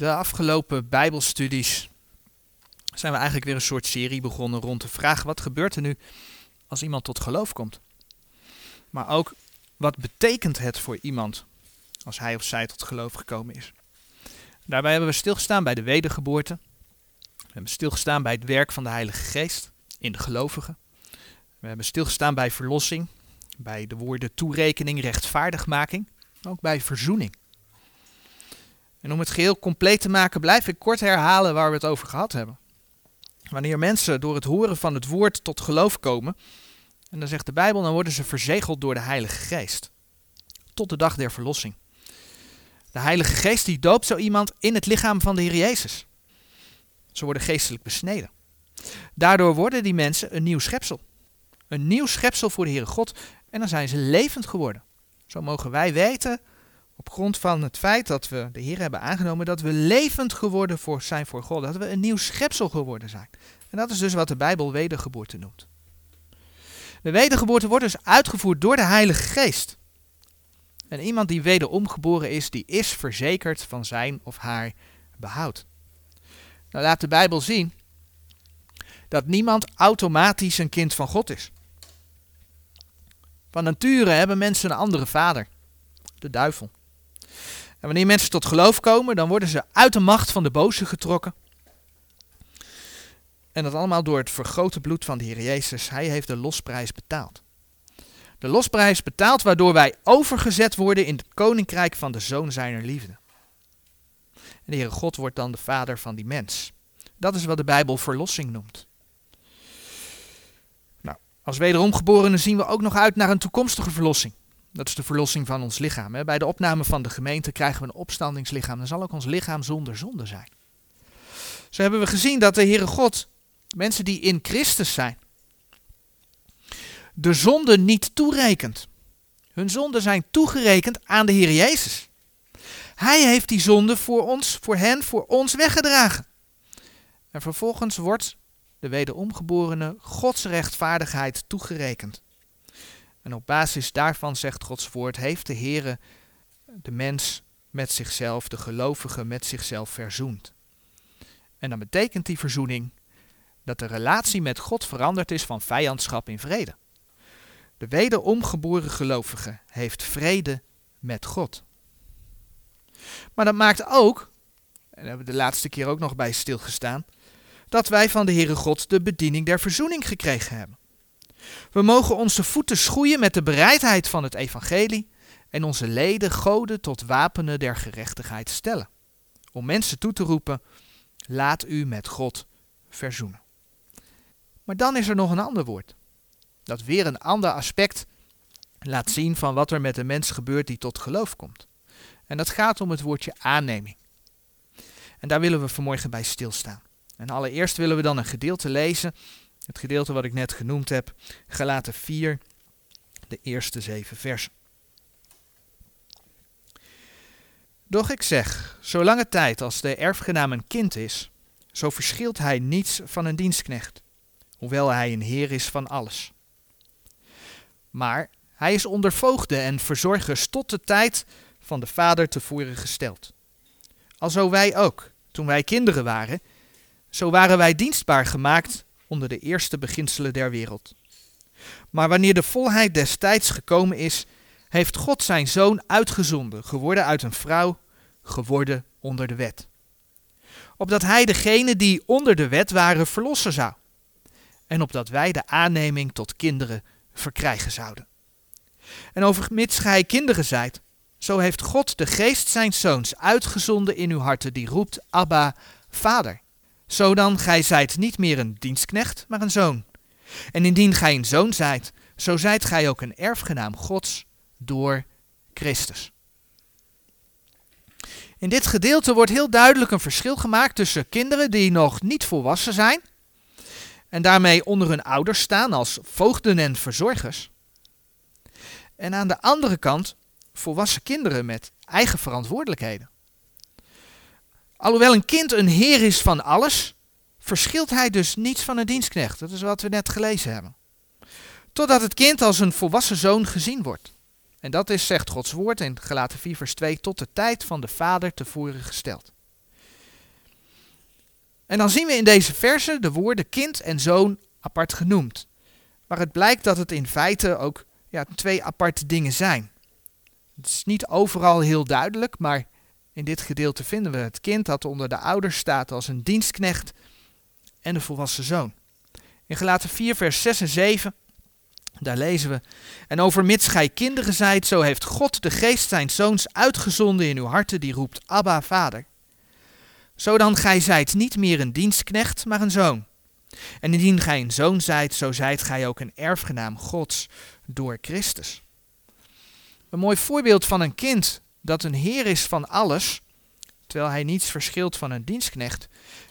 De afgelopen Bijbelstudies zijn we eigenlijk weer een soort serie begonnen rond de vraag: wat gebeurt er nu als iemand tot geloof komt? Maar ook wat betekent het voor iemand als hij of zij tot geloof gekomen is? Daarbij hebben we stilgestaan bij de wedergeboorte. We hebben stilgestaan bij het werk van de Heilige Geest in de gelovigen. We hebben stilgestaan bij verlossing, bij de woorden toerekening, rechtvaardigmaking, ook bij verzoening. En om het geheel compleet te maken, blijf ik kort herhalen waar we het over gehad hebben. Wanneer mensen door het horen van het woord tot geloof komen, en dan zegt de Bijbel, dan worden ze verzegeld door de Heilige Geest. Tot de dag der verlossing. De Heilige Geest die doopt zo iemand in het lichaam van de Heer Jezus. Ze worden geestelijk besneden. Daardoor worden die mensen een nieuw schepsel. Een nieuw schepsel voor de Heere God en dan zijn ze levend geworden. Zo mogen wij weten op grond van het feit dat we de Heer hebben aangenomen, dat we levend geworden voor zijn voor God. Dat we een nieuw schepsel geworden zijn. En dat is dus wat de Bijbel wedergeboorte noemt. De wedergeboorte wordt dus uitgevoerd door de Heilige Geest. En iemand die wederom geboren is, die is verzekerd van zijn of haar behoud. Nou laat de Bijbel zien dat niemand automatisch een kind van God is. Van nature hebben mensen een andere vader, de duivel. En wanneer mensen tot geloof komen, dan worden ze uit de macht van de boze getrokken. En dat allemaal door het vergrote bloed van de Heer Jezus. Hij heeft de losprijs betaald. De losprijs betaald waardoor wij overgezet worden in het koninkrijk van de Zoon zijner liefde. En de Heere God wordt dan de vader van die mens. Dat is wat de Bijbel verlossing noemt. Nou, als wederomgeborenen zien we ook nog uit naar een toekomstige verlossing. Dat is de verlossing van ons lichaam. Bij de opname van de gemeente krijgen we een opstandingslichaam. Dan zal ook ons lichaam zonder zonde zijn. Zo hebben we gezien dat de Heere God, mensen die in Christus zijn, de zonde niet toerekent. Hun zonden zijn toegerekend aan de Heer Jezus. Hij heeft die zonde voor ons, voor hen, voor ons weggedragen. En vervolgens wordt de wederomgeborene Gods rechtvaardigheid toegerekend. En op basis daarvan, zegt Gods woord, heeft de Heere de mens met zichzelf, de gelovige met zichzelf verzoend. En dan betekent die verzoening dat de relatie met God veranderd is van vijandschap in vrede. De wederomgeboren gelovige heeft vrede met God. Maar dat maakt ook, en daar hebben we de laatste keer ook nog bij stilgestaan, dat wij van de Heere God de bediening der verzoening gekregen hebben. We mogen onze voeten schoeien met de bereidheid van het evangelie en onze leden goden tot wapenen der gerechtigheid stellen. Om mensen toe te roepen, laat u met God verzoenen. Maar dan is er nog een ander woord. Dat weer een ander aspect laat zien van wat er met een mens gebeurt die tot geloof komt. En dat gaat om het woordje aanneming. En daar willen we vanmorgen bij stilstaan. En allereerst willen we dan een gedeelte lezen het gedeelte wat ik net genoemd heb, Galaten 4, de eerste zeven versen. Doch ik zeg, zolange tijd als de erfgenaam een kind is, zo verschilt hij niets van een dienstknecht, hoewel hij een heer is van alles. Maar hij is onder voogden en verzorgers tot de tijd van de vader tevoren gesteld. Alzo wij ook, toen wij kinderen waren, zo waren wij dienstbaar gemaakt onder de eerste beginselen der wereld. Maar wanneer de volheid des tijds gekomen is, heeft God zijn zoon uitgezonden, geworden uit een vrouw, geworden onder de wet. Opdat hij degene die onder de wet waren verlossen zou. En opdat wij de aanneming tot kinderen verkrijgen zouden. En overmits gij kinderen zijt, zo heeft God de geest zijn zoons uitgezonden in uw harten, die roept, Abba, Vader. Zo dan, gij zijt niet meer een dienstknecht, maar een zoon. En indien gij een zoon zijt, zo zijt gij ook een erfgenaam Gods door Christus. In dit gedeelte wordt heel duidelijk een verschil gemaakt tussen kinderen die nog niet volwassen zijn en daarmee onder hun ouders staan als voogden en verzorgers. En aan de andere kant volwassen kinderen met eigen verantwoordelijkheden. Alhoewel een kind een heer is van alles, verschilt hij dus niets van een dienstknecht. Dat is wat we net gelezen hebben. Totdat het kind als een volwassen zoon gezien wordt. En dat is, zegt Gods woord in Galaten 4 vers 2, tot de tijd van de vader tevoren gesteld. En dan zien we in deze verse de woorden kind en zoon apart genoemd. Maar het blijkt dat het in feite ook ja, twee aparte dingen zijn. Het is niet overal heel duidelijk, maar in dit gedeelte vinden we het kind dat onder de ouders staat als een dienstknecht en de volwassen zoon. In Gelaten 4, vers 6 en 7, daar lezen we: En overmits gij kinderen zijt, zo heeft God de geest zijn zoons uitgezonden in uw harten, die roept Abba, Vader. Zo dan gij zijt niet meer een dienstknecht, maar een zoon. En indien gij een zoon zijt, zo zijt gij ook een erfgenaam Gods door Christus. Een mooi voorbeeld van een kind dat een heer is van alles, terwijl hij niets verschilt van een dienstknecht,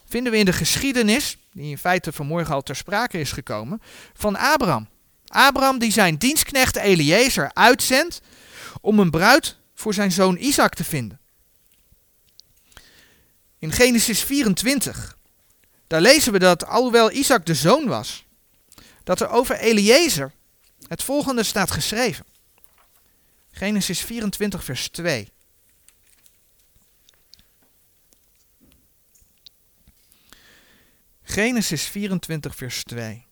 vinden we in de geschiedenis, die in feite vanmorgen al ter sprake is gekomen, van Abraham. Abraham die zijn dienstknecht Eliezer uitzendt om een bruid voor zijn zoon Isaac te vinden. In Genesis 24, daar lezen we dat alhoewel Isaac de zoon was, dat er over Eliezer het volgende staat geschreven. Genesis 24, vers 2. Genesis 24, vers 2.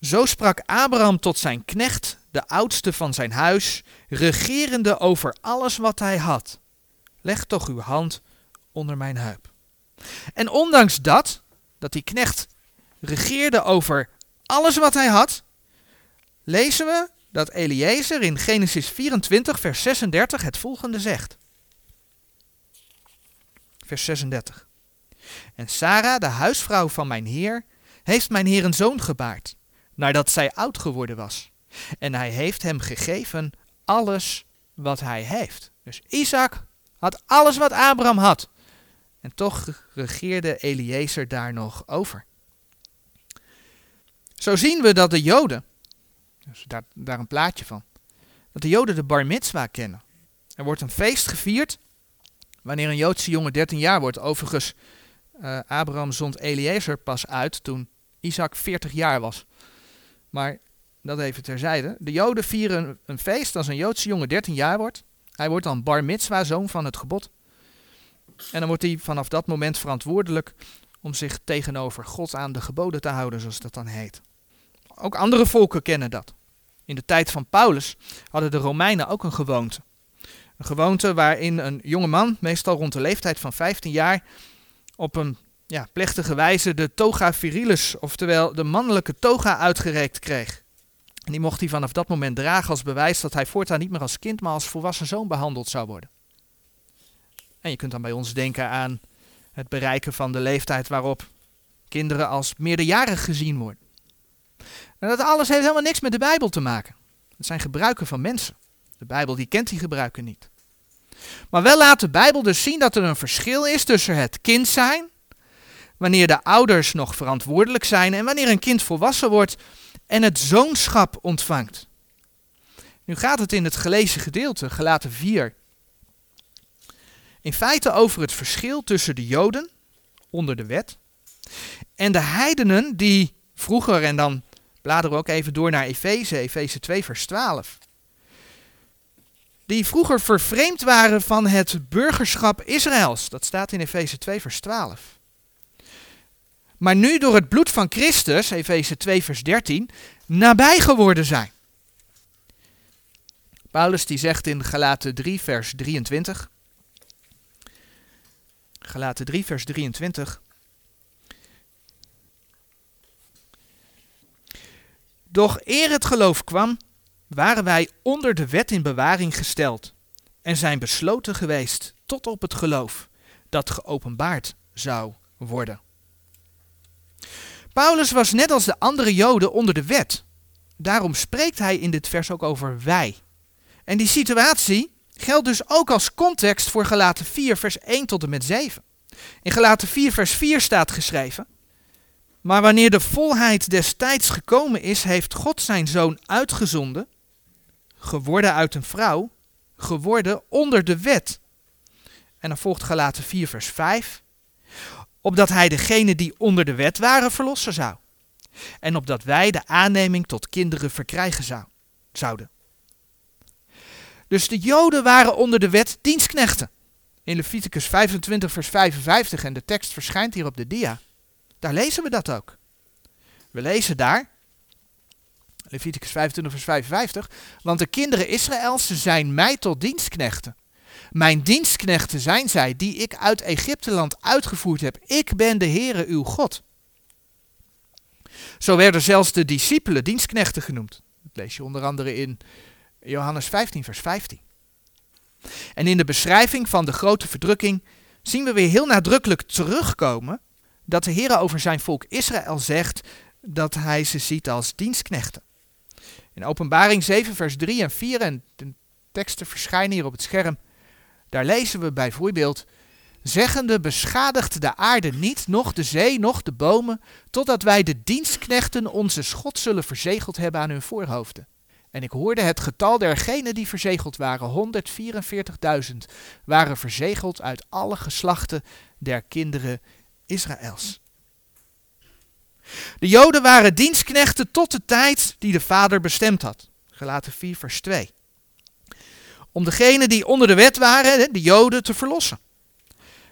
Zo sprak Abraham tot zijn knecht, de oudste van zijn huis, regerende over alles wat hij had. Leg toch uw hand onder mijn heup. En ondanks dat, dat die knecht regeerde over alles wat hij had, lezen we dat Eliezer in Genesis 24, vers 36 het volgende zegt. Vers 36. En Sarah, de huisvrouw van mijn heer, heeft mijn heer een zoon gebaard, nadat zij oud geworden was. En hij heeft hem gegeven alles wat hij heeft. Dus Isaac had alles wat Abraham had. En toch regeerde Eliezer daar nog over. Zo zien we dat de Joden, dus daar, een plaatje van, dat de Joden de bar mitzwa kennen. Er wordt een feest gevierd wanneer een Joodse jongen 13 jaar wordt. Overigens, uh, Abraham zond Eliezer pas uit toen Isaac 40 jaar was. Maar dat even terzijde. De Joden vieren een feest als een Joodse jongen 13 jaar wordt. Hij wordt dan bar mitzwa, zoon van het gebod. En dan wordt hij vanaf dat moment verantwoordelijk om zich tegenover God aan de geboden te houden, zoals dat dan heet. Ook andere volken kennen dat. In de tijd van Paulus hadden de Romeinen ook een gewoonte. Een gewoonte waarin een jonge man, meestal rond de leeftijd van 15 jaar, op een ja, plechtige wijze de toga virilis, oftewel de mannelijke toga, uitgereikt kreeg. En die mocht hij vanaf dat moment dragen als bewijs dat hij voortaan niet meer als kind, maar als volwassen zoon behandeld zou worden. En je kunt dan bij ons denken aan het bereiken van de leeftijd waarop kinderen als meerderjarig gezien worden. En dat alles heeft helemaal niks met de Bijbel te maken. Het zijn gebruiken van mensen. De Bijbel die kent die gebruiken niet. Maar wel laat de Bijbel dus zien dat er een verschil is tussen het kind zijn, wanneer de ouders nog verantwoordelijk zijn en wanneer een kind volwassen wordt en het zoonschap ontvangt. Nu gaat het in het gelezen gedeelte, gelaten 4, in feite over het verschil tussen de Joden onder de wet en de heidenen die vroeger, en dan bladeren we ook even door naar Efeze, Efeze 2 vers 12, die vroeger vervreemd waren van het burgerschap Israëls. Dat staat in Efeze 2 vers 12. Maar nu door het bloed van Christus, Efeze 2 vers 13, nabij geworden zijn. Paulus die zegt in Galaten 3 vers 23. Galaten 3 vers 23. Doch eer het geloof kwam, waren wij onder de wet in bewaring gesteld en zijn besloten geweest tot op het geloof dat geopenbaard zou worden. Paulus was net als de andere Joden onder de wet. Daarom spreekt hij in dit vers ook over wij. En die situatie geldt dus ook als context voor Galaten 4, vers 1 tot en met 7. In Galaten 4, vers 4 staat geschreven: Maar wanneer de volheid des tijds gekomen is, heeft God zijn zoon uitgezonden, geworden uit een vrouw, geworden onder de wet. En dan volgt Galaten 4, vers 5. Opdat hij degene die onder de wet waren verlossen zou. En opdat wij de aanneming tot kinderen verkrijgen zou, zouden. Dus de Joden waren onder de wet dienstknechten. in Leviticus 25, vers 55, en de tekst verschijnt hier op de dia, daar lezen we dat ook. We lezen daar, Leviticus 25, vers 55, want de kinderen Israëls zijn mij tot dienstknechten. Mijn dienstknechten zijn zij, die ik uit Egypteland uitgevoerd heb. Ik ben de Heere uw God. Zo werden zelfs de discipelen dienstknechten genoemd. Dat lees je onder andere in Johannes 15, vers 15. En in de beschrijving van de grote verdrukking zien we weer heel nadrukkelijk terugkomen dat de Heer over zijn volk Israël zegt dat hij ze ziet als dienstknechten. In Openbaring 7, vers 3 en 4, en de teksten verschijnen hier op het scherm, daar lezen we bijvoorbeeld, zeggende beschadigt de aarde niet, noch de zee, noch de bomen, totdat wij de dienstknechten onze schot zullen verzegeld hebben aan hun voorhoofden. En ik hoorde het getal dergenen die verzegeld waren, 144.000, waren verzegeld uit alle geslachten der kinderen Israëls. De Joden waren dienstknechten tot de tijd die de Vader bestemd had. Gelaten 4, vers 2. Om degenen die onder de wet waren, de Joden, te verlossen.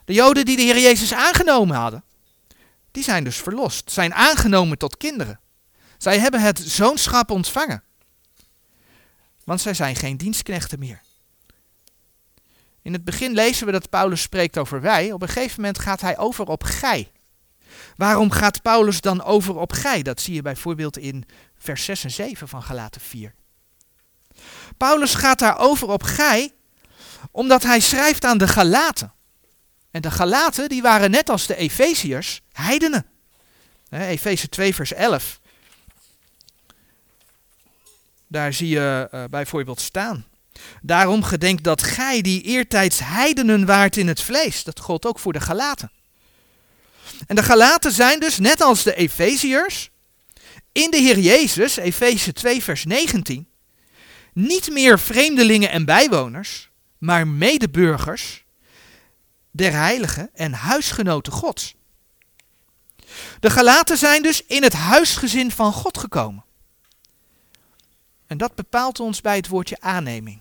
De Joden die de Heer Jezus aangenomen hadden, die zijn dus verlost, zijn aangenomen tot kinderen. Zij hebben het zoonschap ontvangen. Want zij zijn geen dienstknechten meer. In het begin lezen we dat Paulus spreekt over wij. Op een gegeven moment gaat hij over op gij. Waarom gaat Paulus dan over op gij? Dat zie je bijvoorbeeld in vers 6 en 7 van Galaten 4. Paulus gaat daar over op gij, omdat hij schrijft aan de Galaten. En de Galaten, die waren net als de Efeziërs, heidenen. Efeze 2 vers 11. Daar zie je uh, bijvoorbeeld staan. Daarom gedenk dat gij die eertijds heidenen waart in het vlees. Dat gold ook voor de Galaten. En de Galaten zijn dus, net als de Efeziërs, in de Heer Jezus, Efeze 2 vers 19, niet meer vreemdelingen en bijwoners, maar medeburgers der heiligen en huisgenoten Gods. De Galaten zijn dus in het huisgezin van God gekomen. En dat bepaalt ons bij het woordje aanneming.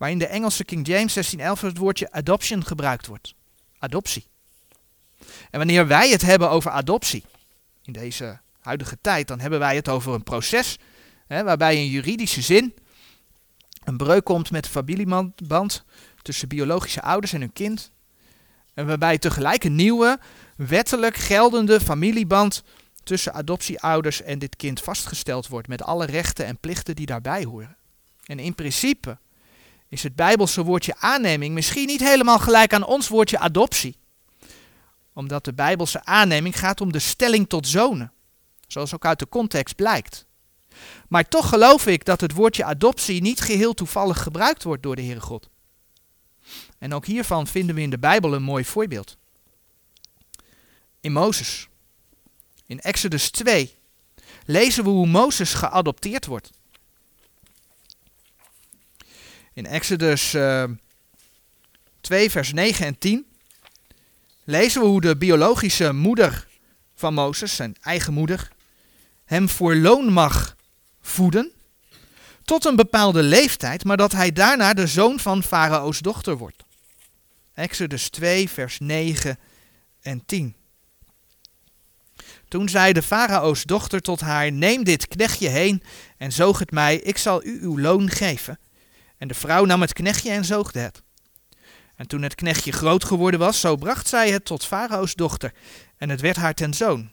Waar in de Engelse King James 1611 het woordje adoption gebruikt wordt. Adoptie. En wanneer wij het hebben over adoptie, in deze huidige tijd, dan hebben wij het over een proces hè, waarbij in juridische zin een breuk komt met de familieband tussen biologische ouders en hun kind. En waarbij tegelijk een nieuwe, wettelijk geldende familieband tussen adoptieouders en dit kind vastgesteld wordt met alle rechten en plichten die daarbij horen. En in principe is het Bijbelse woordje aanneming misschien niet helemaal gelijk aan ons woordje adoptie. Omdat de Bijbelse aanneming gaat om de stelling tot zonen, zoals ook uit de context blijkt. Maar toch geloof ik dat het woordje adoptie niet geheel toevallig gebruikt wordt door de Heere God. En ook hiervan vinden we in de Bijbel een mooi voorbeeld. In Mozes. In Exodus 2 lezen we hoe Mozes geadopteerd wordt. In Exodus uh, eh, 2, vers 9 en 10 lezen we hoe de biologische moeder van Mozes, zijn eigen moeder, hem voor loon mag voeden tot een bepaalde leeftijd, maar dat hij daarna de zoon van Farao's dochter wordt. Exodus 2, vers 9 en 10. Toen zei de Farao's dochter tot haar: Neem dit knechtje heen en zoog het mij, ik zal u uw loon geven. En de vrouw nam het knechtje en zoogde het. En toen het knechtje groot geworden was, zo bracht zij het tot Farao's dochter, en het werd haar ten zoon.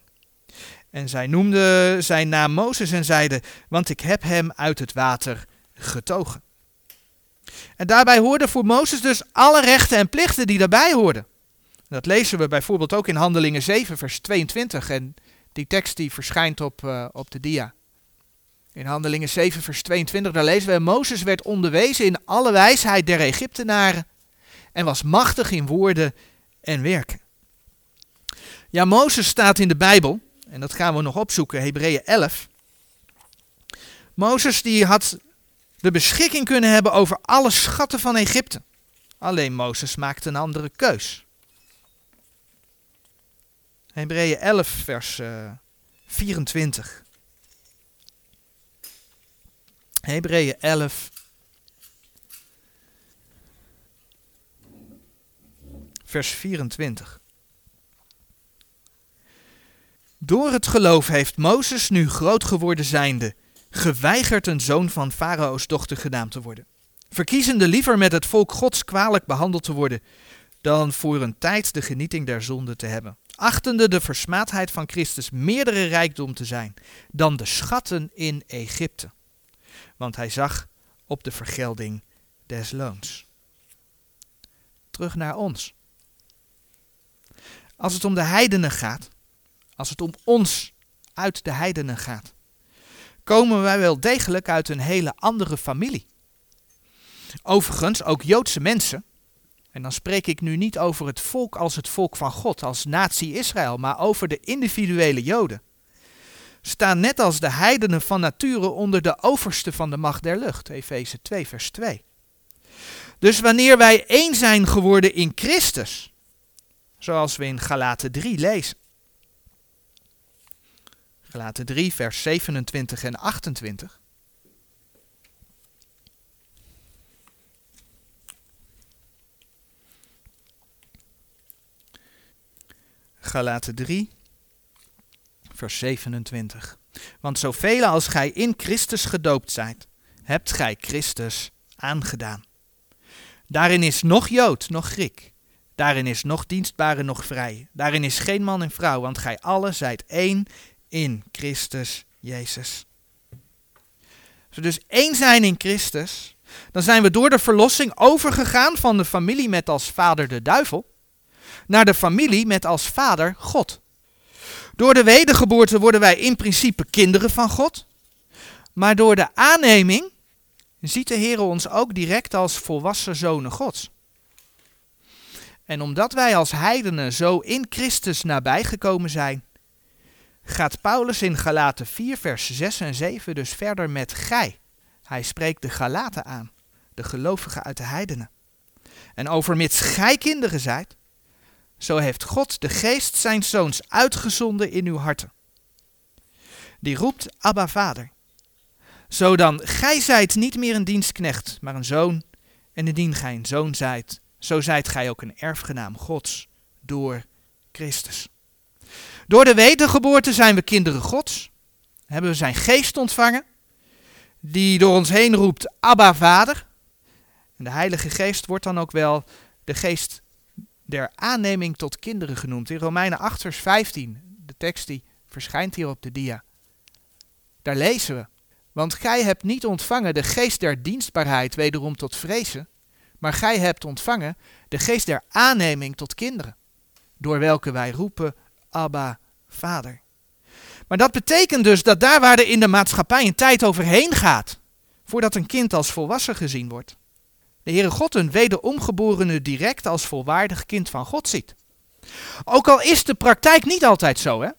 En zij noemde zijn naam Mozes en zeide, want ik heb hem uit het water getogen. En daarbij hoorden voor Mozes dus alle rechten en plichten die daarbij hoorden. Dat lezen we bijvoorbeeld ook in Handelingen 7, vers 22. En die tekst die verschijnt op, uh, op de dia. In Handelingen 7, vers 22, daar lezen we: Mozes werd onderwezen in alle wijsheid der Egyptenaren en was machtig in woorden en werken. Ja, Mozes staat in de Bijbel, en dat gaan we nog opzoeken, Hebreeën 11. Mozes die had de beschikking kunnen hebben over alle schatten van Egypte. Alleen Mozes maakte een andere keus. Hebreeën 11, vers uh, eh, 24. Hebreeën 11. vers 24. Door het geloof heeft Mozes nu groot geworden zijnde, geweigerd een zoon van Farao's dochter gedaan te worden. Verkiezende liever met het volk Gods kwalijk behandeld te worden, dan voor een tijd de genieting der zonde te hebben. Achtende de versmaadheid van Christus meerdere rijkdom te zijn dan de schatten in Egypte. Want hij zag op de vergelding des loons. Terug naar ons. Als het om de heidenen gaat, als het om ons uit de heidenen gaat, komen wij wel degelijk uit een hele andere familie. Overigens, ook Joodse mensen, en dan spreek ik nu niet over het volk als het volk van God, als natie Israël, maar over de individuele Joden, staan net als de heidenen van nature onder de overste van de macht der lucht. Efeze 2, vers 2. Dus wanneer wij één zijn geworden in Christus, zoals we in Galaten 3 lezen. Galaten 3, vers 27 en 28. Galaten 3, vers 27. Want zoveel als gij in Christus gedoopt zijt, hebt gij Christus aangedaan. Daarin is nog Jood, nog Griek. Daarin is nog dienstbare, nog vrij. Daarin is geen man en vrouw, want gij allen zijt één in Christus Jezus. Als we dus één zijn in Christus, dan zijn we door de verlossing overgegaan van de familie met als vader de duivel naar de familie met als vader God. Door de wedergeboorte worden wij in principe kinderen van God, maar door de aanneming ziet de Heer ons ook direct als volwassen zonen Gods. En omdat wij als heidenen zo in Christus nabijgekomen zijn, gaat Paulus in Galaten 4, vers 6 en 7 dus verder met gij. Hij spreekt de Galaten aan, de gelovigen uit de heidenen. En overmits gij kinderen zijt, zo heeft God de geest zijn zoons uitgezonden in uw harten. Die roept Abba Vader. Zo dan, gij zijt niet meer een dienstknecht, maar een zoon. En indien gij een zoon zijt, zo zijt gij ook een erfgenaam Gods door Christus. Door de wedergeboorte zijn we kinderen Gods. Hebben we zijn geest ontvangen, die door ons heen roept Abba Vader. En de Heilige Geest wordt dan ook wel de geest der aanneming tot kinderen genoemd. In Romeinen 8 vers 15, de tekst die verschijnt hier op de dia. Daar lezen we. Want gij hebt niet ontvangen de geest der dienstbaarheid wederom tot vrezen, maar gij hebt ontvangen de geest der aanneming tot kinderen, door welke wij roepen Abba, Vader. Maar dat betekent dus dat daar waar er in de maatschappij een tijd overheen gaat, voordat een kind als volwassen gezien wordt, de Heere God een wederomgeborene direct als volwaardig kind van God ziet. Ook al is de praktijk niet altijd zo, hè?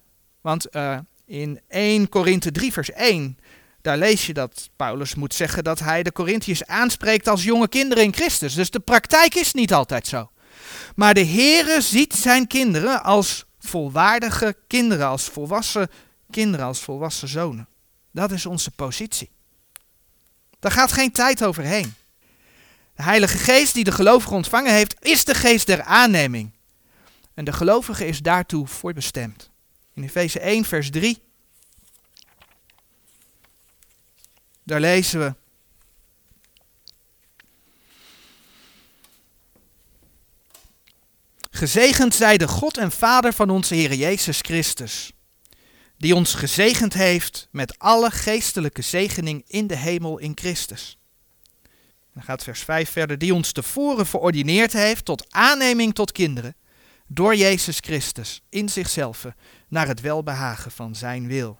Want uh, in 1 Korinthe 3 vers 1, daar lees je dat Paulus moet zeggen dat hij de Corinthiërs aanspreekt als jonge kinderen in Christus. Dus de praktijk is niet altijd zo. Maar de Heere ziet zijn kinderen als volwaardige kinderen, als volwassen kinderen, als volwassen zonen. Dat is onze positie. Daar gaat geen tijd overheen. De Heilige Geest die de gelovige ontvangen heeft, is de geest der aanneming. En de gelovige is daartoe voorbestemd. In Efeze 1, vers 3. Daar lezen we. Gezegend zij de God en Vader van onze Heer Jezus Christus, die ons gezegend heeft met alle geestelijke zegening in de hemel in Christus dan gaat vers 5 verder, die ons tevoren verordineerd heeft tot aanneming tot kinderen, door Jezus Christus, in zichzelf, naar het welbehagen van zijn wil.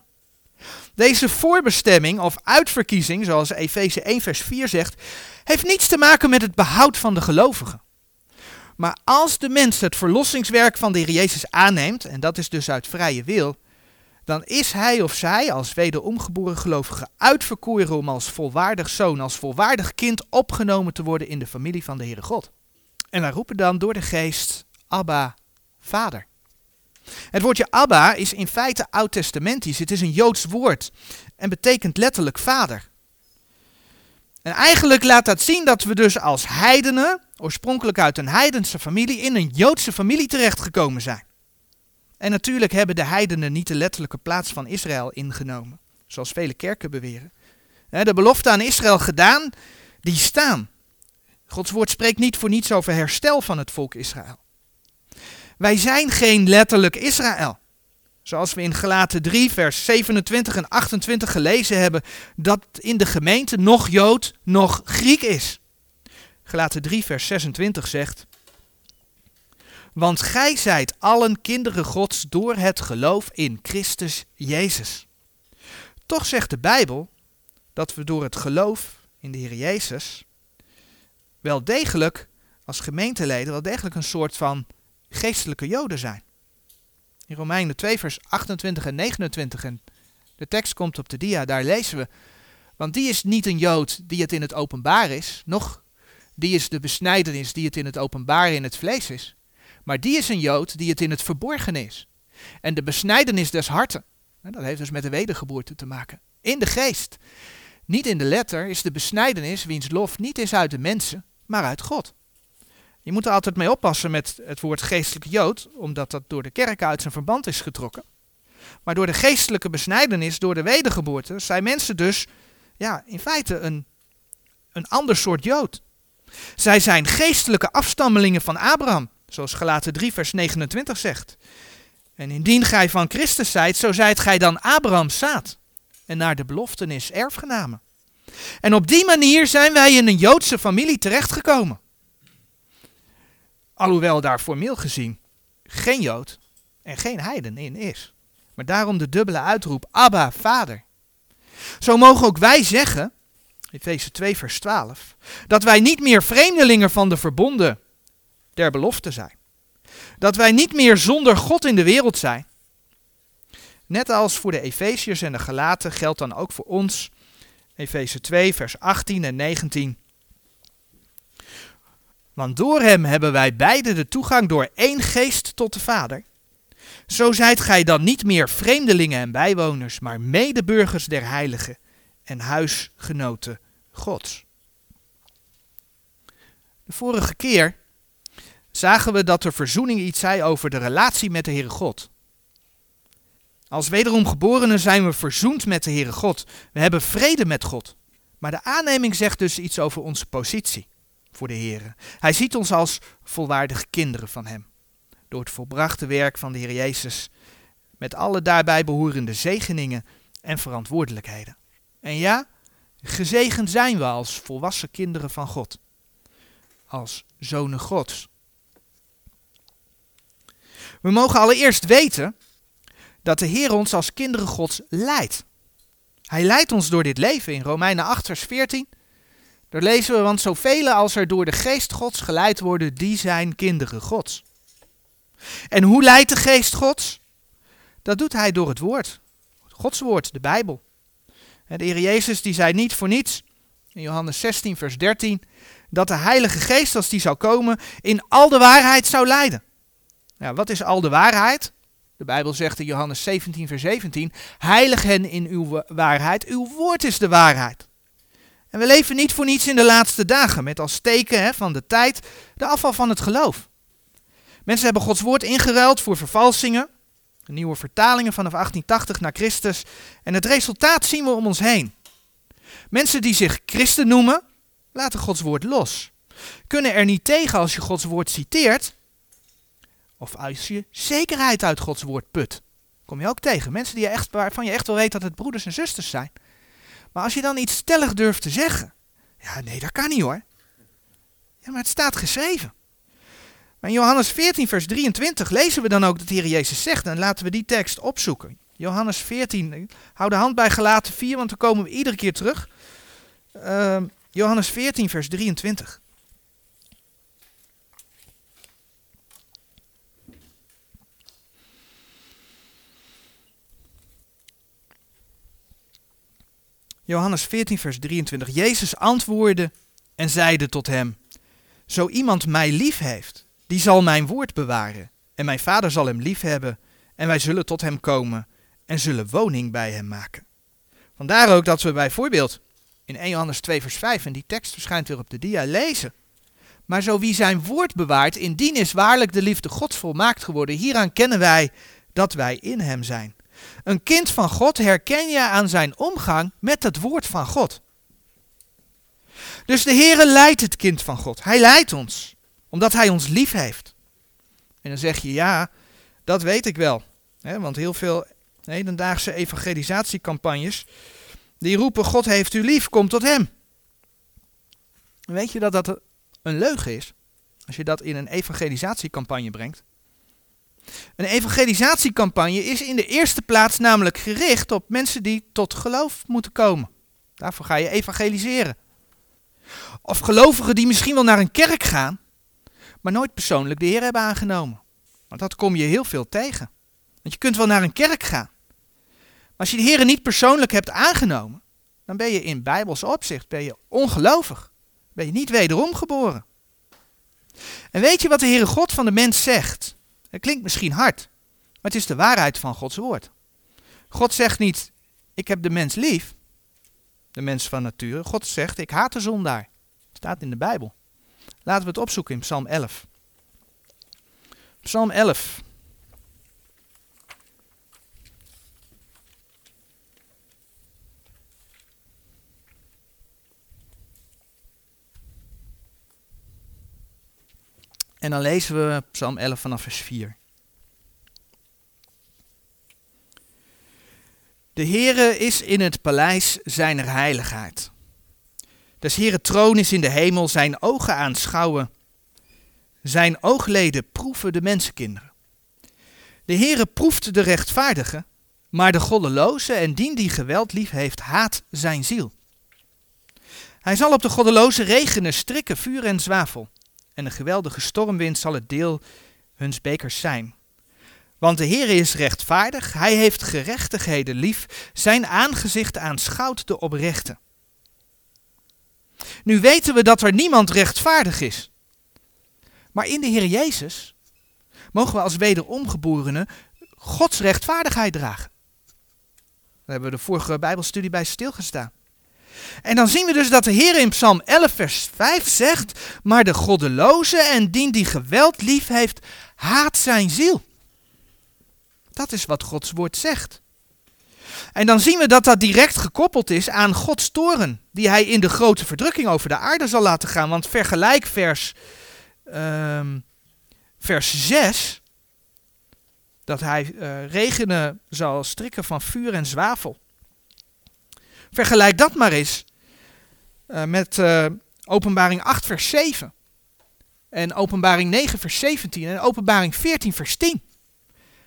Deze voorbestemming of uitverkiezing, zoals Efeze 1 vers 4 zegt, heeft niets te maken met het behoud van de gelovigen. Maar als de mens het verlossingswerk van de Heer Jezus aanneemt, en dat is dus uit vrije wil, dan is hij of zij als wederomgeboren gelovige uitverkoren om als volwaardig zoon, als volwaardig kind opgenomen te worden in de familie van de Heere God. En wij roepen dan door de geest Abba, Vader. Het woordje Abba is in feite oud-testamentisch. Het is een Joods woord en betekent letterlijk vader. En eigenlijk laat dat zien dat we dus als heidenen, oorspronkelijk uit een heidense familie, in een Joodse familie terechtgekomen zijn. En natuurlijk hebben de heidenen niet de letterlijke plaats van Israël ingenomen, zoals vele kerken beweren. De belofte aan Israël gedaan, die staan. Gods woord spreekt niet voor niets over herstel van het volk Israël. Wij zijn geen letterlijk Israël. Zoals we in Gelaten 3, vers 27 en 28 gelezen hebben, dat in de gemeente nog Jood, nog Griek is. Gelaten 3, vers 26 zegt: Want gij zijt allen kinderen Gods door het geloof in Christus Jezus. Toch zegt de Bijbel dat we door het geloof in de Heer Jezus wel degelijk als gemeenteleden wel degelijk een soort van geestelijke Joden zijn. In Romeinen 2, vers 28 en 29, en de tekst komt op de dia, daar lezen we. Want die is niet een Jood die het in het openbaar is, nog die is de besnijdenis die het in het openbaar in het vlees is. Maar die is een Jood die het in het verborgen is. En de besnijdenis des harten, dat heeft dus met de wedergeboorte te maken, in de geest. Niet in de letter is de besnijdenis wiens lof niet is uit de mensen, maar uit God. Je moet er altijd mee oppassen met het woord geestelijke jood, omdat dat door de kerk uit zijn verband is getrokken. Maar door de geestelijke besnijdenis, door de wedergeboorte, zijn mensen dus ja, in feite een, een ander soort jood. Zij zijn geestelijke afstammelingen van Abraham, zoals Galaten 3 vers 29 zegt. En indien gij van Christus zijt, zo zijt gij dan Abrahams zaad en naar de beloftenis erfgenamen. En op die manier zijn wij in een Joodse familie terechtgekomen. Alhoewel daar formeel gezien geen Jood en geen heiden in is. Maar daarom de dubbele uitroep, Abba, Vader. Zo mogen ook wij zeggen, Efeze 2 vers 12, dat wij niet meer vreemdelingen van de verbonden der belofte zijn. Dat wij niet meer zonder God in de wereld zijn. Net als voor de Efeziërs en de Galaten geldt dan ook voor ons, Efeze 2 vers 18 en 19. Want door hem hebben wij beide de toegang door één geest tot de Vader. Zo zijt gij dan niet meer vreemdelingen en bijwoners, maar medeburgers der heiligen en huisgenoten Gods. De vorige keer zagen we dat de verzoening iets zei over de relatie met de Heere God. Als wederom geborenen zijn we verzoend met de Heere God. We hebben vrede met God. Maar de aanneming zegt dus iets over onze positie voor de Heer. Hij ziet ons als volwaardige kinderen van Hem. Door het volbrachte werk van de Heer Jezus. Met alle daarbij behorende zegeningen en verantwoordelijkheden. En ja, gezegend zijn we als volwassen kinderen van God. Als zonen Gods. We mogen allereerst weten dat de Heer ons als kinderen Gods leidt. Hij leidt ons door dit leven in Romeinen 8, vers 14. Daar lezen we, want zoveel als er door de geest Gods geleid worden, die zijn kinderen Gods. En hoe leidt de geest Gods? Dat doet hij door het woord. Gods woord, de Bijbel. De Heer Jezus die zei niet voor niets, in Johannes 16, vers 13, dat de Heilige Geest, als die zou komen, in al de waarheid zou leiden. Ja, wat is al de waarheid? De Bijbel zegt in Johannes 17, vers 17: Heilig hen in uw waarheid, uw woord is de waarheid. En we leven niet voor niets in de laatste dagen, met als teken hè, van de tijd de afval van het geloof. Mensen hebben Gods woord ingeruild voor vervalsingen, nieuwe vertalingen vanaf 1880 naar Christus, en het resultaat zien we om ons heen. Mensen die zich christen noemen, laten Gods woord los. Kunnen er niet tegen als je Gods woord citeert, of als je zekerheid uit Gods woord put. Kom je ook tegen. Mensen die je echt, waarvan je echt wel weet dat het broeders en zusters zijn. Maar als je dan iets stellig durft te zeggen. Ja, nee, dat kan niet hoor. Ja, maar het staat geschreven. Maar in Johannes 14, vers 23 lezen we dan ook dat de Jezus zegt. En laten we die tekst opzoeken. Johannes 14, hou de hand bij gelaten 4, want dan komen we iedere keer terug. Uh, Johannes 14, vers 23. Johannes 14, vers 23. Jezus antwoordde en zeide tot hem: Zo iemand mij lief heeft, die zal mijn woord bewaren. En mijn vader zal hem lief hebben, en wij zullen tot hem komen en zullen woning bij hem maken. Vandaar ook dat we bijvoorbeeld in 1 Johannes 2 vers 5, en die tekst verschijnt weer op de dia, lezen. Maar zo wie zijn woord bewaart, indien is waarlijk de liefde Gods volmaakt geworden. Hieraan kennen wij dat wij in hem zijn. Een kind van God herken je aan zijn omgang met het woord van God. Dus de Heere leidt het kind van God. Hij leidt ons, omdat hij ons lief heeft. En dan zeg je, ja, dat weet ik wel. want heel veel hedendaagse evangelisatiecampagnes, die roepen, God heeft u lief, kom tot hem. Weet je dat dat een leugen is? Als je dat in een evangelisatiecampagne brengt. Een evangelisatiecampagne is in de eerste plaats namelijk gericht op mensen die tot geloof moeten komen. Daarvoor ga je evangeliseren. Of gelovigen die misschien wel naar een kerk gaan, maar nooit persoonlijk de Heer hebben aangenomen. Want dat kom je heel veel tegen. Want je kunt wel naar een kerk gaan. Maar als je de Heer niet persoonlijk hebt aangenomen, dan ben je in bijbels opzicht ben je ongelovig. Ben je niet wederom geboren. En weet je wat de Heere God van de mens zegt? Het klinkt misschien hard, maar het is de waarheid van Gods woord. God zegt niet, ik heb de mens lief, de mens van nature. God zegt, ik haat de zondaar. Het staat in de Bijbel. Laten we het opzoeken in Psalm 11. Psalm 11. En dan lezen we Psalm 11 vanaf vers 4. De Heere is in het paleis zijner heiligheid. Des Heere troon is in de hemel, zijn ogen aanschouwen. Zijn oogleden proeven de mensenkinderen. De Heere proeft de rechtvaardige, maar de goddeloze en dien die geweld lief heeft, haat zijn ziel. Hij zal op de goddeloze regenen, strikken, vuur en zwavel en een geweldige stormwind zal het deel huns bekers zijn. Want de Heer is rechtvaardig, hij heeft gerechtigheden lief, zijn aangezicht aanschouwt de oprechte. Nu weten we dat er niemand rechtvaardig is. Maar in de Heer Jezus mogen we als wederomgeborenen Gods rechtvaardigheid dragen. Daar hebben we de vorige Bijbelstudie bij stilgestaan. En dan zien we dus dat de Heer in Psalm 11, vers 5 zegt: Maar de goddeloze en dien die geweld lief heeft, haat zijn ziel. Dat is wat Gods woord zegt. En dan zien we dat dat direct gekoppeld is aan Gods toren, die hij in de grote verdrukking over de aarde zal laten gaan. Want vergelijk vers, um, vers 6, dat hij uh, regenen zal strikken van vuur en zwavel. Vergelijk dat maar eens uh, met uh, Openbaring 8, vers 7. En Openbaring 9, vers 17. En Openbaring 14, vers 10.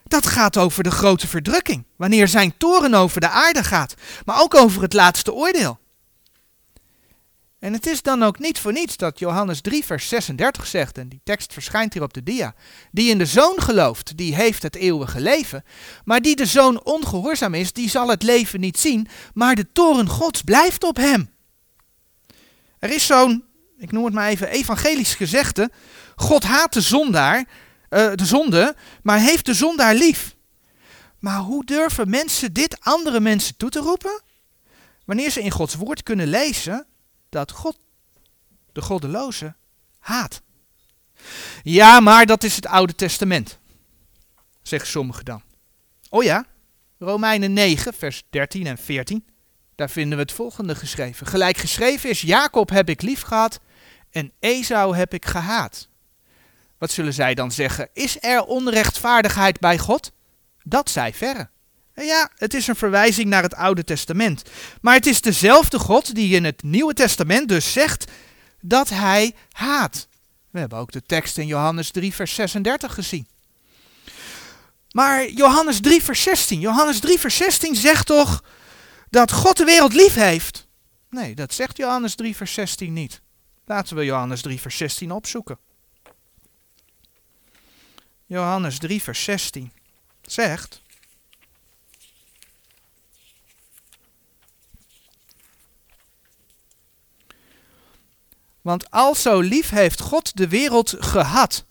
Dat gaat over de grote verdrukking. Wanneer zijn toren over de aarde gaat. Maar ook over het laatste oordeel. En het is dan ook niet voor niets dat Johannes 3, vers 36 zegt, en die tekst verschijnt hier op de dia, die in de zoon gelooft, die heeft het eeuwige leven, maar die de zoon ongehoorzaam is, die zal het leven niet zien, maar de toren gods blijft op hem. Er is zo'n, ik noem het maar even, evangelisch gezegde, God haat de zondaar, uh, de zonde, maar heeft de zondaar lief. Maar hoe durven mensen dit andere mensen toe te roepen? Wanneer ze in Gods woord kunnen lezen dat God de goddeloze haat. Ja, maar dat is het Oude Testament, zeggen sommigen dan. Oh ja, Romeinen 9, vers 13 en 14. Daar vinden we het volgende geschreven. Gelijk geschreven is, Jacob heb ik lief gehad en Esau heb ik gehaat. Wat zullen zij dan zeggen? Is er onrechtvaardigheid bij God? Dat zij verre. Ja, het is een verwijzing naar het Oude Testament. Maar het is dezelfde God die in het Nieuwe Testament dus zegt dat hij haat. We hebben ook de tekst in Johannes 3, vers 36 gezien. Maar Johannes 3, vers 16. Johannes 3, vers 16 zegt toch dat God de wereld lief heeft? Nee, dat zegt Johannes 3, vers 16 niet. Laten we Johannes 3, vers 16 opzoeken. Johannes 3, vers 16 zegt. Want al zo lief heeft God de wereld gehad,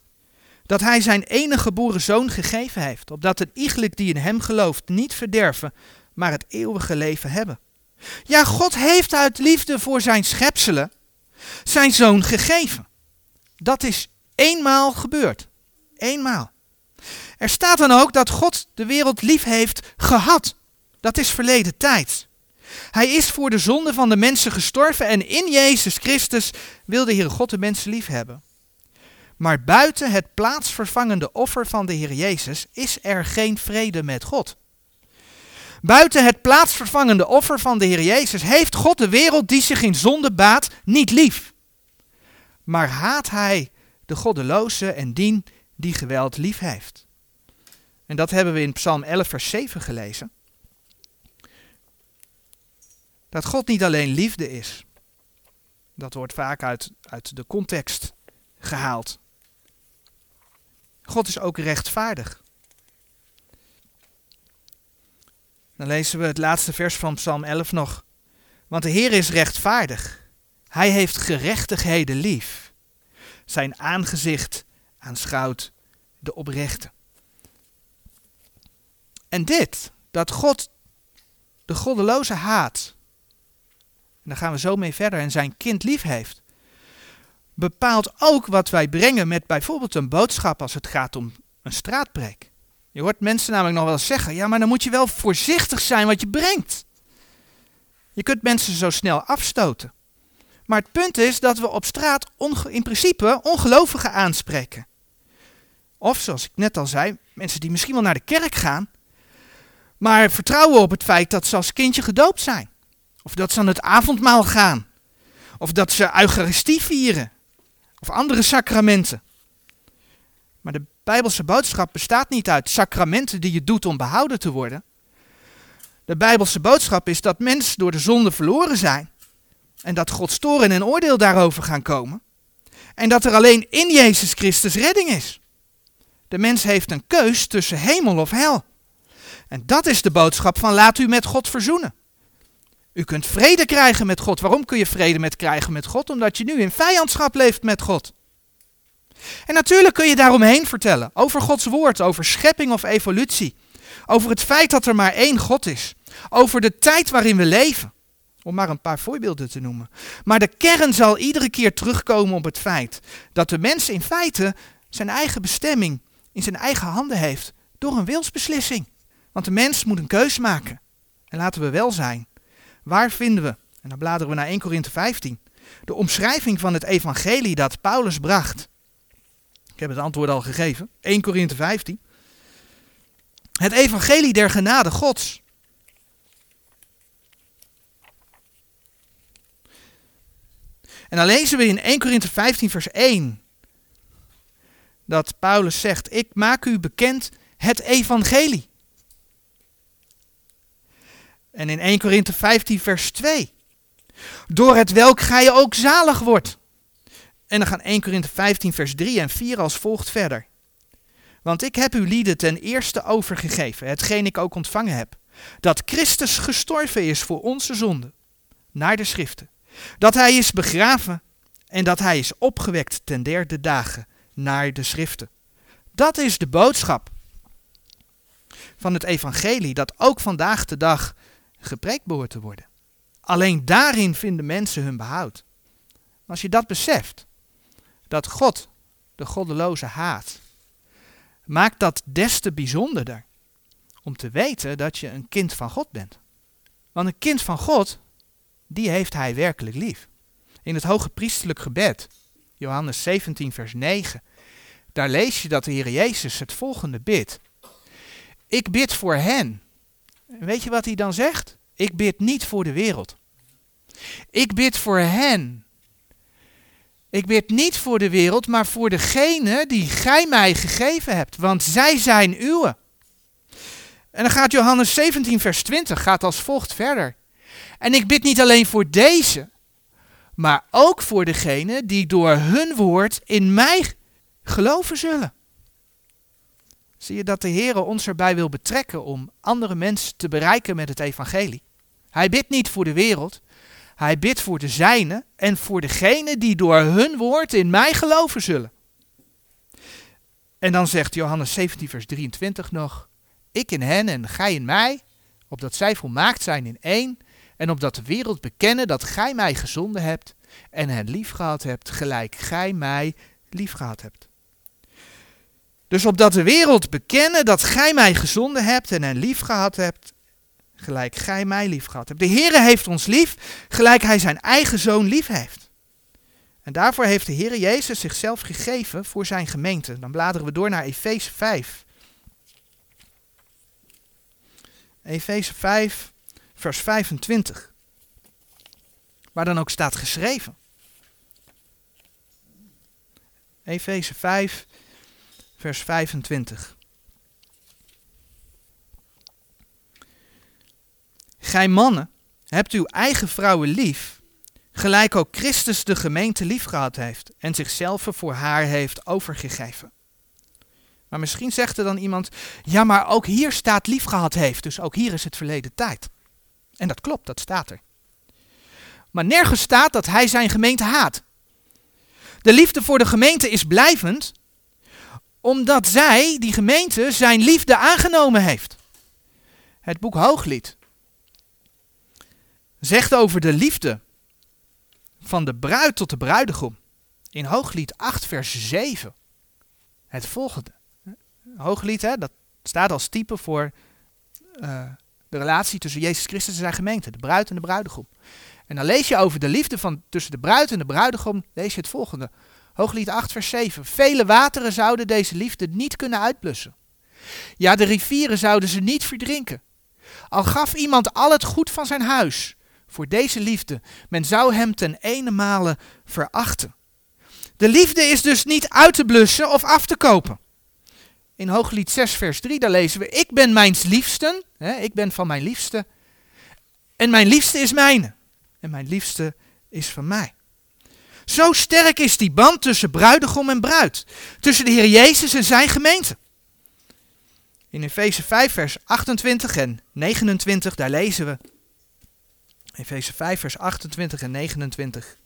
dat hij zijn enige geboren zoon gegeven heeft, opdat een iegelijk die in hem gelooft niet verderven, maar het eeuwige leven hebben. Ja, God heeft uit liefde voor zijn schepselen zijn zoon gegeven. Dat is eenmaal gebeurd. Eenmaal. Er staat dan ook dat God de wereld lief heeft gehad. Dat is verleden tijd. Hij is voor de zonde van de mensen gestorven en in Jezus Christus wil de Heer God de mensen lief hebben. Maar buiten het plaatsvervangende offer van de Heer Jezus is er geen vrede met God. Buiten het plaatsvervangende offer van de Heer Jezus heeft God de wereld die zich in zonde baat niet lief. Maar haat hij de goddeloze en dien die geweld lief heeft. En dat hebben we in Psalm 11, vers 7 gelezen. Dat God niet alleen liefde is. Dat wordt vaak uit, uit de context gehaald. God is ook rechtvaardig. Dan lezen we het laatste vers van Psalm 11 nog. Want de Heer is rechtvaardig. Hij heeft gerechtigheden lief. Zijn aangezicht aanschouwt de oprechte. En dit, dat God de goddeloze haat, en daar gaan we zo mee verder, en zijn kind lief heeft, bepaalt ook wat wij brengen met bijvoorbeeld een boodschap als het gaat om een straatpreek. Je hoort mensen namelijk nog wel zeggen, ja, maar dan moet je wel voorzichtig zijn wat je brengt. Je kunt mensen zo snel afstoten. Maar het punt is dat we op straat in principe ongelovigen aanspreken. Of zoals ik net al zei, mensen die misschien wel naar de kerk gaan, maar vertrouwen op het feit dat ze als kindje gedoopt zijn. Of dat ze aan het avondmaal gaan. Of dat ze Eucharistie vieren. Of andere sacramenten. Maar de Bijbelse boodschap bestaat niet uit sacramenten die je doet om behouden te worden. De Bijbelse boodschap is dat mensen door de zonde verloren zijn. En dat Gods toren en oordeel daarover gaan komen. En dat er alleen in Jezus Christus redding is. De mens heeft een keus tussen hemel of hel. En dat is de boodschap van laat u met God verzoenen. U kunt vrede krijgen met God. Waarom kun je vrede met krijgen met God? Omdat je nu in vijandschap leeft met God. En natuurlijk kun je daaromheen vertellen over Gods woord, over schepping of evolutie, over het feit dat er maar één God is, over de tijd waarin we leven, om maar een paar voorbeelden te noemen. Maar de kern zal iedere keer terugkomen op het feit dat de mens in feite zijn eigen bestemming in zijn eigen handen heeft door een wilsbeslissing. Want de mens moet een keus maken. En laten we wel zijn. Waar vinden we, en dan bladeren we naar 1 Korinthe 15, de omschrijving van het evangelie dat Paulus bracht. Ik heb het antwoord al gegeven. 1 Korinthe 15. Het evangelie der genade Gods. En dan lezen we in 1 Korinthe 15 vers 1 dat Paulus zegt, ik maak u bekend het evangelie. En in 1 Korinthe 15 vers 2. Door het welk gij ook zalig wordt. En dan gaan 1 Korinthe 15 vers 3 en 4 als volgt verder. Want ik heb u lieden ten eerste overgegeven, hetgeen ik ook ontvangen heb. Dat Christus gestorven is voor onze zonden, naar de schriften. Dat hij is begraven en dat hij is opgewekt ten derde dagen, naar de schriften. Dat is de boodschap van het evangelie dat ook vandaag de dag gepreekt behoort te worden. Alleen daarin vinden mensen hun behoud. Als je dat beseft, dat God de goddeloze haat, maakt dat des te bijzonderder om te weten dat je een kind van God bent. Want een kind van God, die heeft hij werkelijk lief. In het hoge priestelijk gebed, Johannes 17, vers 9, daar lees je dat de Heer Jezus het volgende bidt. Ik bid voor hen. Weet je wat hij dan zegt? Ik bid niet voor de wereld. Ik bid voor hen. Ik bid niet voor de wereld, maar voor degene die gij mij gegeven hebt, want zij zijn uwe. En dan gaat Johannes 17, vers 20, gaat als volgt verder. En ik bid niet alleen voor deze, maar ook voor degene die door hun woord in mij geloven zullen. Zie je dat de Heer ons erbij wil betrekken om andere mensen te bereiken met het evangelie? Hij bidt niet voor de wereld, hij bidt voor de zijne en voor degene die door hun woord in mij geloven zullen. En dan zegt Johannes 17, vers 23 nog: Ik in hen en gij in mij, opdat zij volmaakt zijn in één, en opdat de wereld bekennen dat gij mij gezonden hebt en hen liefgehad hebt, gelijk gij mij liefgehad hebt. Dus opdat de wereld bekennen dat gij mij gezonden hebt en hen liefgehad hebt, gelijk gij mij liefgehad hebt. De Heere heeft ons lief, gelijk hij zijn eigen zoon lief heeft. En daarvoor heeft de Heere Jezus zichzelf gegeven voor zijn gemeente. Dan bladeren we door naar Efeze 5. Efeze 5, vers 25. Waar dan ook staat geschreven. Efeze 5, vers 25. Gij mannen, hebt uw eigen vrouwen lief, gelijk ook Christus de gemeente lief gehad heeft en zichzelf voor haar heeft overgegeven. Maar misschien zegt er dan iemand, ja maar ook hier staat lief gehad heeft, dus ook hier is het verleden tijd. En dat klopt, dat staat er. Maar nergens staat dat hij zijn gemeente haat. De liefde voor de gemeente is blijvend, omdat zij, die gemeente, zijn liefde aangenomen heeft. Het boek Hooglied zegt over de liefde van de bruid tot de bruidegom. In Hooglied 8, vers 7. Het volgende. Hooglied, hè, dat staat als type voor uh, de relatie tussen Jezus Christus en zijn gemeente, de bruid en de bruidegom. En dan lees je over de liefde van, tussen de bruid en de bruidegom, lees je het volgende. Hooglied 8, vers 7. Vele wateren zouden deze liefde niet kunnen uitblussen. Ja, de rivieren zouden ze niet verdrinken. Al gaf iemand al het goed van zijn huis voor deze liefde, men zou hem ten ene verachten. De liefde is dus niet uit te blussen of af te kopen. In Hooglied 6, vers 3, daar lezen we: Ik ben mijns liefsten, hè, ik ben van mijn liefste, en mijn liefste is mijne, en mijn liefste is van mij. Zo sterk is die band tussen bruidegom en bruid, tussen de Heer Jezus en zijn gemeente. In Efeze 5, vers 28 en 29, daar lezen we. Efeze 5, vers 28 en 29.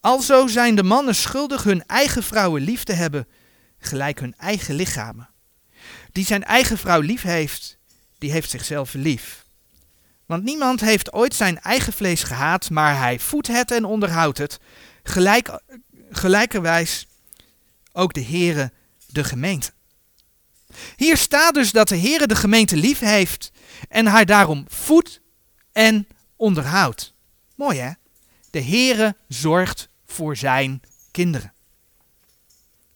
Alzo zijn de mannen schuldig hun eigen vrouwen lief te hebben, gelijk hun eigen lichamen. Die zijn eigen vrouw lief heeft, die heeft zichzelf lief. Want niemand heeft ooit zijn eigen vlees gehaat, maar hij voedt het en onderhoudt het. Gelijk, gelijkerwijs ook de Heere de gemeente. Hier staat dus dat de Heere de gemeente lief heeft en haar daarom voedt en onderhoudt. Mooi hè? De Heere zorgt voor zijn kinderen.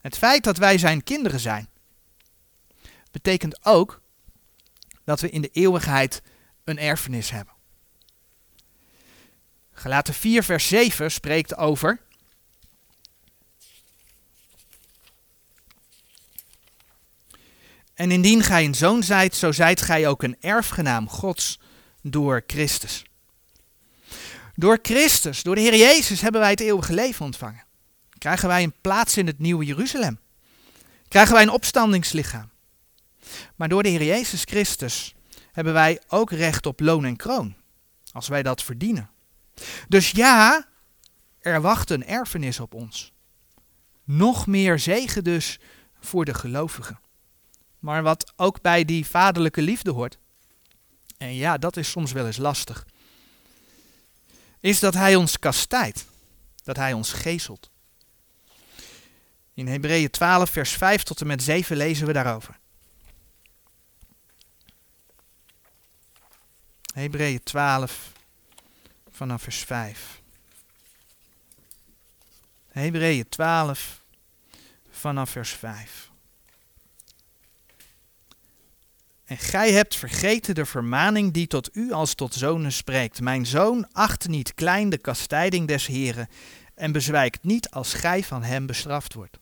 Het feit dat wij zijn kinderen zijn, betekent ook dat we in de eeuwigheid een erfenis hebben. Gelaten 4 vers 7 spreekt over En indien gij een zoon zijt, zo zijt gij ook een erfgenaam Gods door Christus. Door Christus, door de Heer Jezus, hebben wij het eeuwige leven ontvangen. Krijgen wij een plaats in het nieuwe Jeruzalem. Krijgen wij een opstandingslichaam. Maar door de Heer Jezus Christus hebben wij ook recht op loon en kroon. Als wij dat verdienen. Dus ja, er wacht een erfenis op ons. Nog meer zegen dus voor de gelovigen. Maar wat ook bij die vaderlijke liefde hoort. En ja, dat is soms wel eens lastig is dat hij ons kastijdt, dat hij ons geestelt. In Hebreeën 12, vers 5 tot en met 7 lezen we daarover. Hebreeën 12, vanaf vers 5. Hebreeën 12, vanaf vers 5. En gij hebt vergeten de vermaning die tot u als tot zonen spreekt. Mijn zoon, acht niet klein de kastijding des Heren en bezwijkt niet als gij van hem bestraft wordt.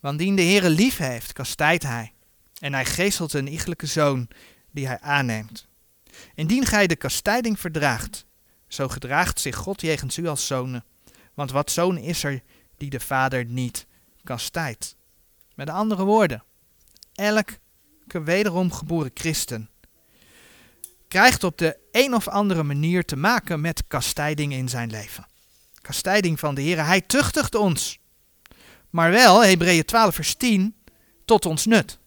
Want dien de Heere lief heeft, kastijdt hij, en hij geestelt een iegelijke zoon die hij aanneemt. Indien gij de kastijding verdraagt, zo gedraagt zich God jegens u als zonen. Want wat zoon is er die de vader niet kastijdt? Met andere woorden, elk wederom geboren christen krijgt op de een of andere manier te maken met kastijding in zijn leven. Kastijding van de Heer. Hij tuchtigt ons. Maar wel, Hebreeën 12 vers 10, tot ons nut.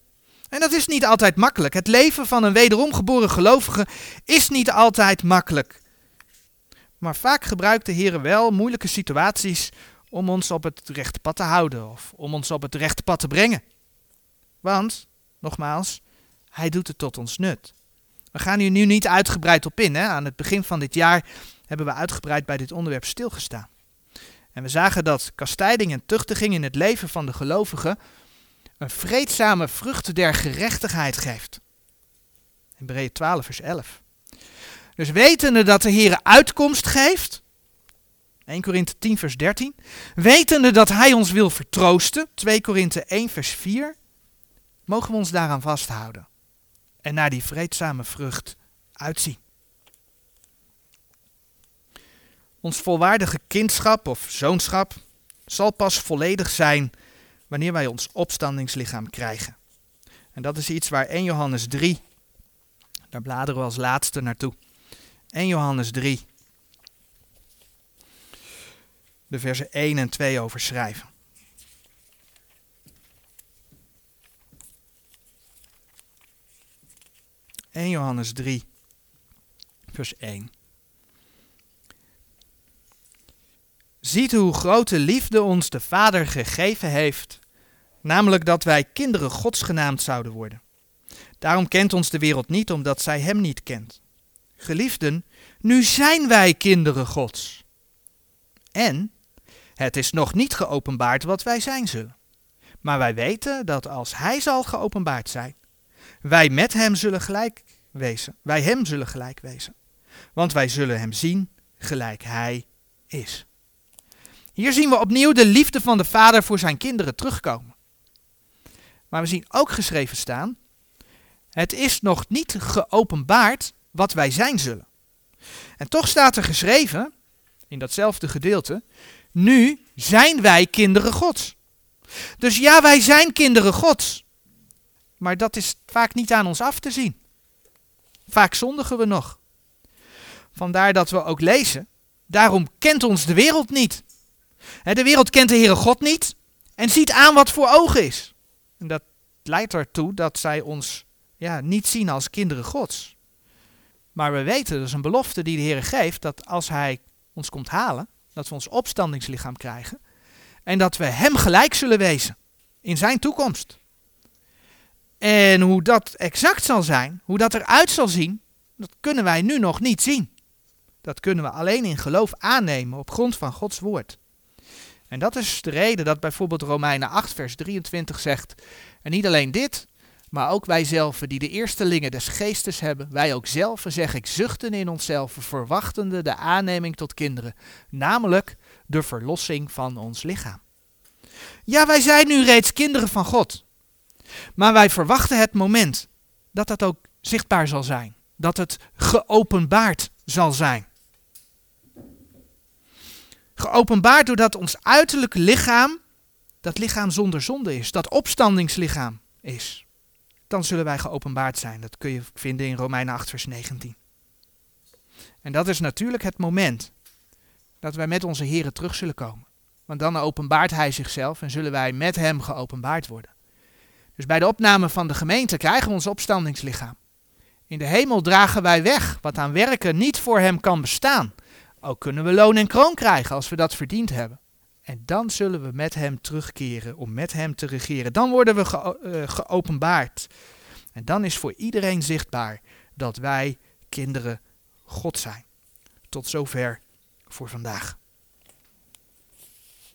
En dat is niet altijd makkelijk. Het leven van een wederom geboren gelovige is niet altijd makkelijk. Maar vaak gebruikt de Heer wel moeilijke situaties om ons op het rechte pad te houden of om ons op het rechte pad te brengen. Want, nogmaals, Hij doet het tot ons nut. We gaan hier nu niet uitgebreid op in. Hè? Aan het begin van dit jaar hebben we uitgebreid bij dit onderwerp stilgestaan. En we zagen dat kastijding en tuchtiging in het leven van de gelovigen een vreedzame vrucht der gerechtigheid geeft. In Breed 12, vers 11. Dus wetende dat de Heer uitkomst geeft, 1 Korinthe 10, vers 13, wetende dat Hij ons wil vertroosten, 2 Korinthe 1, vers 4, mogen we ons daaraan vasthouden en naar die vreedzame vrucht uitzien. Ons volwaardige kindschap of zoonschap zal pas volledig zijn wanneer wij ons opstandingslichaam krijgen. En dat is iets waar 1 Johannes 3, daar bladeren we als laatste naartoe. 1 Johannes 3, de versen 1 en 2 over schrijven. ...1 Johannes 3, vers 1. Ziet hoe grote liefde ons de Vader gegeven heeft, namelijk dat wij kinderen Gods genaamd zouden worden. Daarom kent ons de wereld niet, omdat zij Hem niet kent. Geliefden, nu zijn wij kinderen Gods. En het is nog niet geopenbaard wat wij zijn zullen. Maar wij weten dat als Hij zal geopenbaard zijn, wij met Hem zullen gelijk wezen. Wij Hem zullen gelijk wezen. Want wij zullen Hem zien gelijk Hij is. Hier zien we opnieuw de liefde van de vader voor zijn kinderen terugkomen. Maar we zien ook geschreven staan: Het is nog niet geopenbaard wat wij zijn zullen. En toch staat er geschreven, in datzelfde gedeelte: Nu zijn wij kinderen Gods. Dus ja, wij zijn kinderen Gods. Maar dat is vaak niet aan ons af te zien. Vaak zondigen we nog. Vandaar dat we ook lezen: Daarom kent ons de wereld niet. De wereld kent de Heere God niet en ziet aan wat voor ogen is. En dat leidt ertoe dat zij ons ja, niet zien als kinderen Gods. Maar we weten, dat is een belofte die de Heer geeft, dat als Hij ons komt halen, dat we ons opstandingslichaam krijgen en dat we Hem gelijk zullen wezen in Zijn toekomst. En hoe dat exact zal zijn, hoe dat eruit zal zien, dat kunnen wij nu nog niet zien. Dat kunnen we alleen in geloof aannemen op grond van Gods woord. En dat is de reden dat bijvoorbeeld Romeinen 8, vers 23 zegt: En niet alleen dit, maar ook wij zelf, die de eerstelingen des geestes hebben, wij ook zelf, zeg ik, zuchten in onszelf, verwachtende de aanneming tot kinderen, namelijk de verlossing van ons lichaam. Ja, wij zijn nu reeds kinderen van God, maar wij verwachten het moment dat dat ook zichtbaar zal zijn, dat het geopenbaard zal zijn. Geopenbaard doordat ons uiterlijke lichaam, dat lichaam zonder zonde is, dat opstandingslichaam is. Dan zullen wij geopenbaard zijn. Dat kun je vinden in Romeinen 8, vers 19. En dat is natuurlijk het moment dat wij met onze Here terug zullen komen. Want dan openbaart Hij zichzelf en zullen wij met Hem geopenbaard worden. Dus bij de opname van de gemeente krijgen we ons opstandingslichaam. In de hemel dragen wij weg wat aan werken niet voor Hem kan bestaan. Ook kunnen we loon en kroon krijgen als we dat verdiend hebben. En dan zullen we met Hem terugkeren om met Hem te regeren. Dan worden we eh, geopenbaard. En dan is voor iedereen zichtbaar dat wij kinderen God zijn. Tot zover voor vandaag.